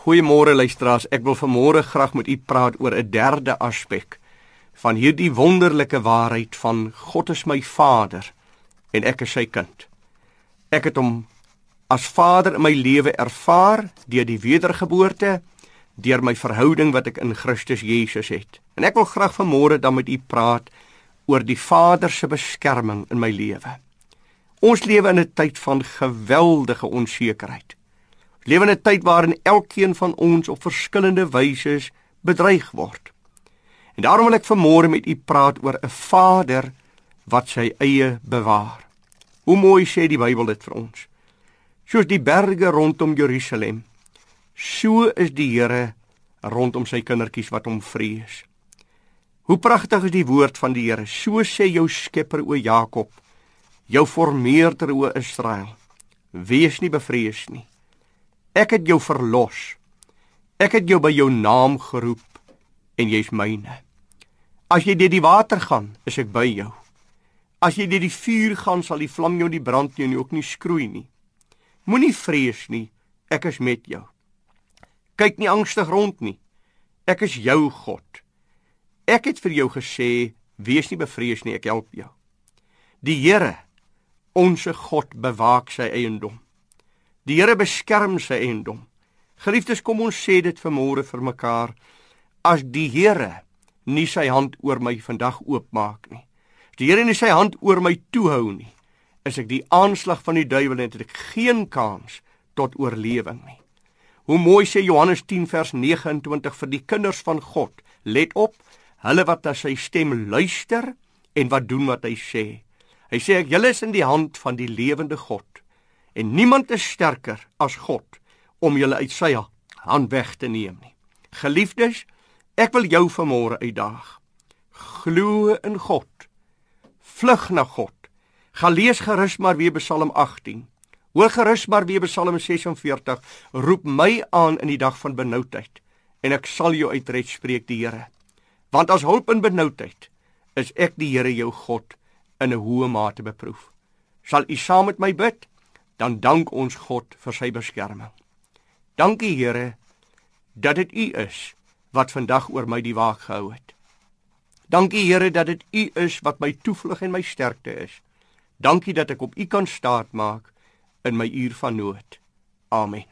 Goeiemôre luisteraars. Ek wil vanmôre graag met u praat oor 'n derde aspek van hierdie wonderlike waarheid van God is my Vader en ek is sy kind. Ek het hom as Vader in my lewe ervaar deur die wedergeboorte, deur my verhouding wat ek in Christus Jesus het. En ek wil graag vanmôre dan met u praat oor die Vader se beskerming in my lewe. Ons lewe in 'n tyd van geweldige onsekerheid. Lewe in 'n tyd waarin elkeen van ons op verskillende wyse bedreig word. En daarom wil ek vanmôre met u praat oor 'n Vader wat sy eie bewaar. Hoe mooi sê die Bybel dit vir ons. Soos die berge rondom Jerusalem, so is die Here rondom sy kindertjies wat hom vrees. Hoe pragtig is die woord van die Here. So sê jou Skepper o Jakob, jou Vormeerder o Israel. Wees nie bevrees nie. Ek het jou verlos. Ek het jou by jou naam geroep en jy's myne. As jy deur die water gaan, is ek by jou. As jy deur die vuur gaan, sal die vlam jou nie brand nie en ook nie skroei nie. Moenie vrees nie, ek is met jou. Kyk nie angstig rond nie. Ek is jou God. Ek het vir jou gesê, wees nie bevrees nie, ek help jou. Die Here, onsse God bewaak sy eiendom. Die Here beskerm sy eiendom. Geliefdes, kom ons sê dit vanmôre vir mekaar. As die Here nie sy hand oor my vandag oopmaak nie. As die Here nie sy hand oor my toehou nie, is ek die aanslag van die duiwel en het ek geen kans tot oorlewing nie. Hoe mooi sê Johannes 10 vers 29 vir die kinders van God. Let op, hulle wat na sy stem luister en wat doen wat hy sê. Hy sê ek julle is in die hand van die lewende God en niemand is sterker as God om julle uit sy hand weg te neem nie. Geliefdes, ek wil jou vanmôre uitdaag. Glo in God. Vlug na God. Gaan lees gerus maar weer Psalm 18. Hoor gerus maar weer Psalm 46. Roep my aan in die dag van benoudheid en ek sal jou uitred spreek die Here. Want as hulp in benoudheid is ek die Here jou God in 'n hoë mate beproef. Sal u saam met my bid? Dan dank ons God vir sy beskerming. Dankie Here dat dit u is wat vandag oor my die waak gehou het. Dankie Here dat dit u is wat my toevlug en my sterkte is. Dankie dat ek op u kan staat maak in my uur van nood. Amen.